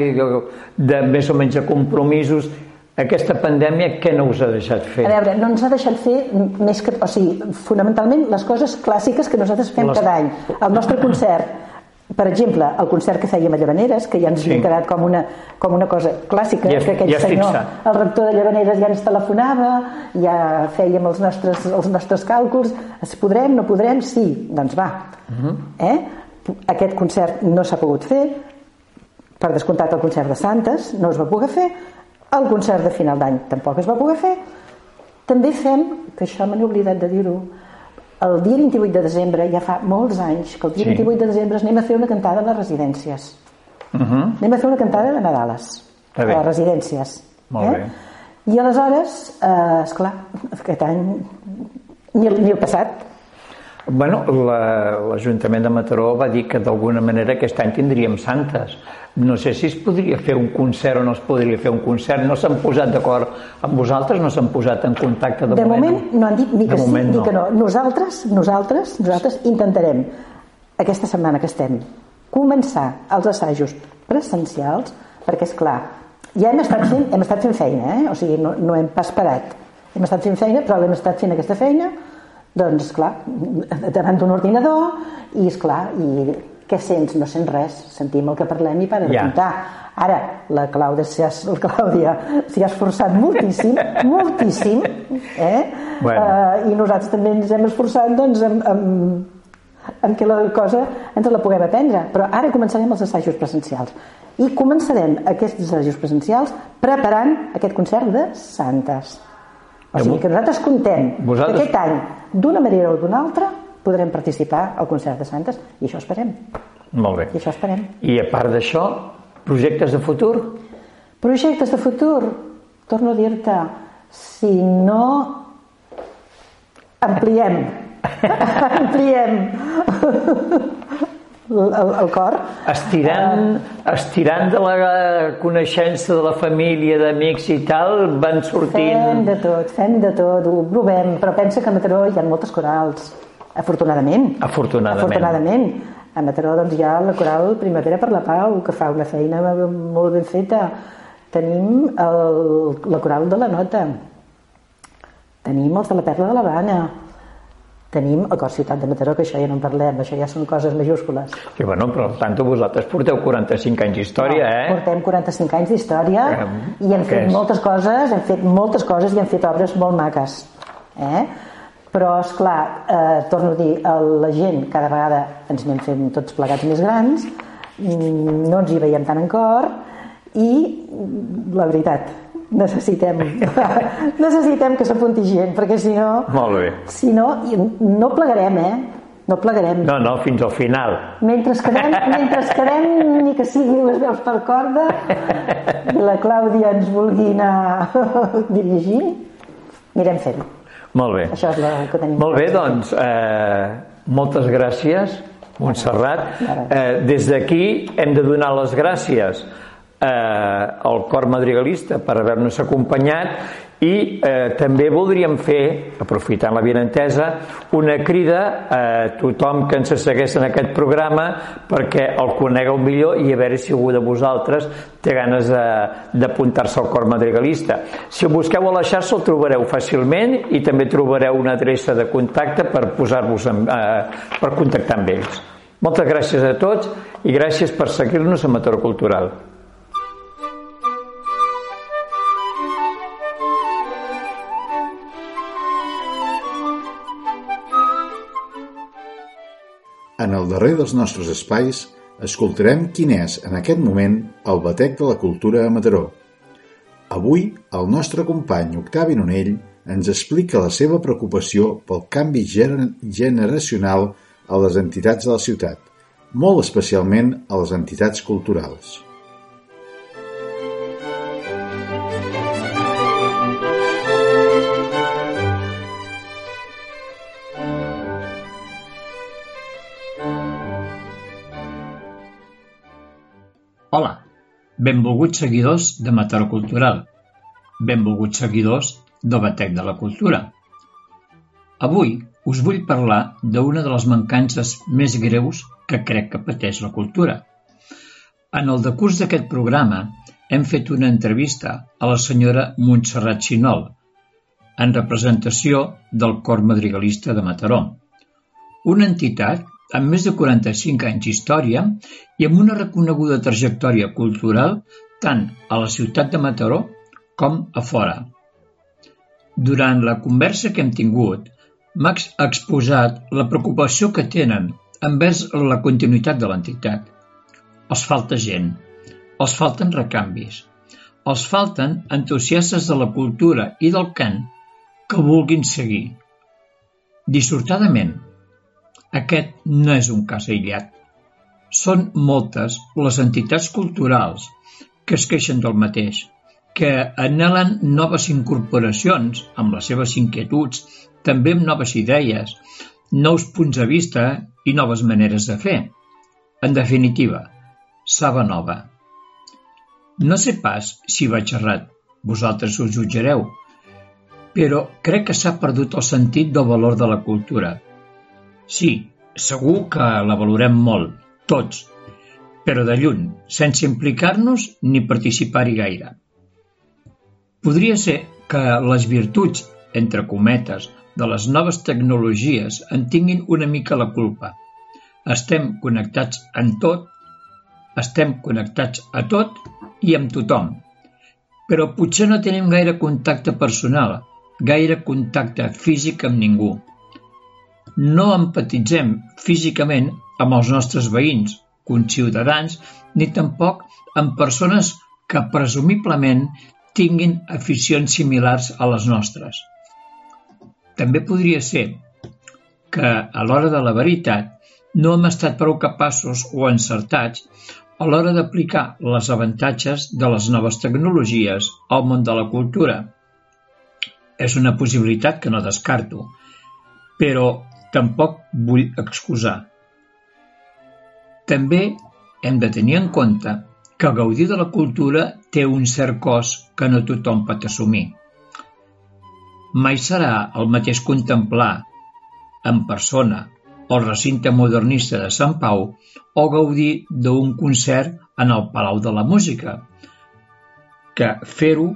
de més o menys de compromisos aquesta pandèmia què no us ha deixat fer? A veure, no ens ha deixat fer més que... O sigui, fonamentalment les coses clàssiques que nosaltres fem les... cada any. El nostre concert, per exemple, el concert que fèiem a Llavaneres, que ja ens sí. havia quedat com una, com una cosa clàssica, ja, que aquell ja senyor, fixat. el rector de Llavaneres ja ens telefonava, ja fèiem els nostres, els nostres càlculs, es podrem, no podrem, sí, doncs va. Uh mhm. -huh. eh? Aquest concert no s'ha pogut fer, per descomptat el concert de Santes no es va poder fer, el concert de final d'any tampoc es va poder fer. També fem, que això me n'he oblidat de dir-ho, el dia 28 de desembre, ja fa molts anys, que el dia sí. 28 de desembre anem a fer una cantada a les residències. Uh -huh. Anem a fer una cantada de Nadales. A les residències. Molt eh? bé. I aleshores, eh, esclar, aquest any, ni el, ni el passat, Bueno, l'Ajuntament la, de Mataró va dir que d'alguna manera aquest any tindríem santes no sé si es podria fer un concert o no es podria fer un concert, no s'han posat d'acord amb vosaltres, no s'han posat en contacte de, de moment. moment no han dit ni que sí ni no. que no. Nosaltres, nosaltres, nosaltres intentarem aquesta setmana que estem començar els assajos presencials perquè és clar, ja hem estat fent, hem estat fent feina, eh? o sigui, no, no hem pas parat. Hem estat fent feina, però hem estat fent aquesta feina doncs, clar, davant d'un ordinador i, és clar, i què sents? No sents res, sentim el que parlem i para de ja. comptar. Ara, la Clàudia s'hi ha, la Clàudia s'hi ha esforçat moltíssim, moltíssim, eh? Bueno. Uh, I nosaltres també ens hem esforçat doncs, amb, amb, amb que la cosa ens la puguem aprendre. Però ara començarem els assajos presencials. I començarem aquests assajos presencials preparant aquest concert de Santes. O sigui que nosaltres contem vosaltres... que aquest any, d'una manera o d'una altra, podrem participar al concert de Santes i això esperem. Molt bé. I això esperem. I a part d'això, projectes de futur? Projectes de futur, torno a dir-te, si no ampliem, ampliem el, el cor. Estirant, uh, estirant de la coneixença de la família, d'amics i tal, van sortint... Fem de tot, fem de tot, ho provem, però pensa que a Mataró hi ha moltes corals Afortunadament. Afortunadament. Afortunadament. A Mataró doncs, hi ha la coral Primavera per la Pau, que fa una feina molt ben feta. Tenim el, la coral de la Nota. Tenim els de la Perla de l'Havana. Tenim el cor Ciutat de Mataró, que això ja no en parlem, això ja són coses majúscules. Sí, bueno, però tant vosaltres porteu 45 anys d'història, no, eh? Portem 45 anys d'història eh, i hem fet és? moltes coses, hem fet moltes coses i hem fet obres molt maques. Eh? però és clar, eh, torno a dir la gent cada vegada ens anem fent tots plegats més grans mm, no ens hi veiem tant en cor i la veritat necessitem, necessitem que s'apunti gent, perquè si no... Molt bé. Si no, no plegarem, eh? No plegarem. No, no, fins al final. Mentre quedem, mentre quedem ni que sigui les veus per corda, i la Clàudia ens vulgui anar dirigint, anirem fent-ho. Molt bé. Això és el que tenim. Molt bé, doncs, eh, moltes gràcies, Montserrat. Eh, des d'aquí hem de donar les gràcies eh, al cor madrigalista per haver-nos acompanyat i eh, també voldríem fer, aprofitant la benentesa, una crida a tothom que ens segueix en aquest programa perquè el conegueu millor i a veure si algú de vosaltres té ganes d'apuntar-se al cor madrigalista. Si ho busqueu a la xarxa el trobareu fàcilment i també trobareu una adreça de contacte per posar-vos eh, per contactar amb ells. Moltes gràcies a tots i gràcies per seguir-nos a Mataró Cultural. En el darrer dels nostres espais escoltarem quin és, en aquest moment, el batec de la cultura a Mataró. Avui, el nostre company Octavi Nonell ens explica la seva preocupació pel canvi generacional a les entitats de la ciutat, molt especialment a les entitats culturals. Benvolguts seguidors de Mataró Cultural, benvolguts seguidors del Batec de la Cultura. Avui us vull parlar d'una de les mancances més greus que crec que pateix la cultura. En el decurs d'aquest programa hem fet una entrevista a la senyora Montserrat Xinol, en representació del Cor Madrigalista de Mataró, una entitat amb més de 45 anys d'història i amb una reconeguda trajectòria cultural tant a la ciutat de Mataró com a fora. Durant la conversa que hem tingut, Max ha exposat la preocupació que tenen envers la continuïtat de l'entitat. Els falta gent, els falten recanvis, els falten entusiastes de la cultura i del cant que vulguin seguir. Dissortadament, aquest no és un cas aïllat. Són moltes les entitats culturals que es queixen del mateix, que anhelen noves incorporacions amb les seves inquietuds, també amb noves idees, nous punts de vista i noves maneres de fer. En definitiva, saba nova. No sé pas si vaig errat, vosaltres us jutjareu, però crec que s'ha perdut el sentit del valor de la cultura – Sí, segur que la valorem molt, tots, però de lluny, sense implicar-nos ni participar-hi gaire. Podria ser que les virtuts, entre cometes, de les noves tecnologies en tinguin una mica la culpa. Estem connectats en tot, estem connectats a tot i amb tothom, però potser no tenim gaire contacte personal, gaire contacte físic amb ningú no empatitzem físicament amb els nostres veïns, conciutadans, ni tampoc amb persones que presumiblement tinguin aficions similars a les nostres. També podria ser que, a l'hora de la veritat, no hem estat prou capaços o encertats a l'hora d'aplicar les avantatges de les noves tecnologies al món de la cultura. És una possibilitat que no descarto, però tampoc vull excusar. També hem de tenir en compte que gaudir de la cultura té un cert cost que no tothom pot assumir. Mai serà el mateix contemplar en persona el recinte modernista de Sant Pau o gaudir d'un concert en el Palau de la Música, que fer-ho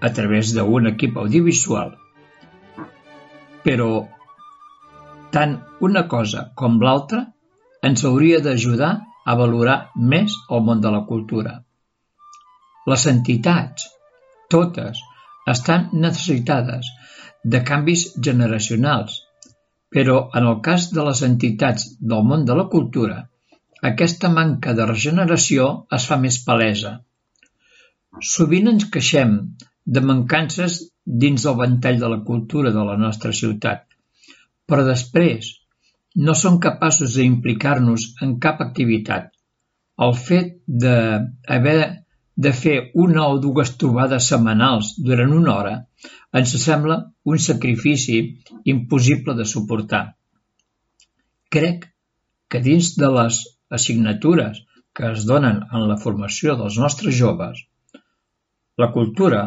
a través d'un equip audiovisual. Però tant una cosa com l'altra ens hauria d'ajudar a valorar més el món de la cultura. Les entitats, totes, estan necessitades de canvis generacionals, però en el cas de les entitats del món de la cultura, aquesta manca de regeneració es fa més palesa. Sovint ens queixem de mancances dins del ventall de la cultura de la nostra ciutat, però després no som capaços d'implicar-nos en cap activitat. El fet d'haver de fer una o dues trobades setmanals durant una hora ens sembla un sacrifici impossible de suportar. Crec que dins de les assignatures que es donen en la formació dels nostres joves, la cultura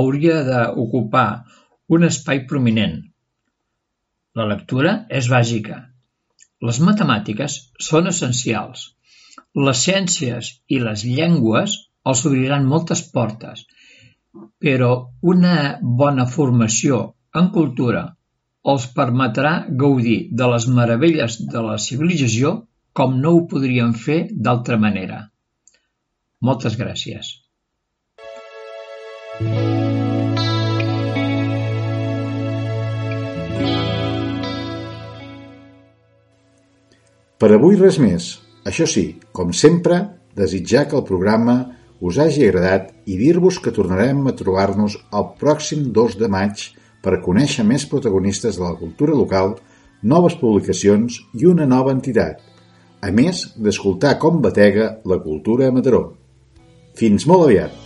hauria d'ocupar un espai prominent. La lectura és bàsica. Les matemàtiques són essencials. Les ciències i les llengües els obriran moltes portes, però una bona formació en cultura els permetrà gaudir de les meravelles de la civilització com no ho podrien fer d'altra manera. Moltes gràcies. Per avui res més. Això sí, com sempre, desitjar que el programa us hagi agradat i dir-vos que tornarem a trobar-nos el pròxim 2 de maig per conèixer més protagonistes de la cultura local, noves publicacions i una nova entitat, a més d'escoltar com batega la cultura a Mataró. Fins molt aviat!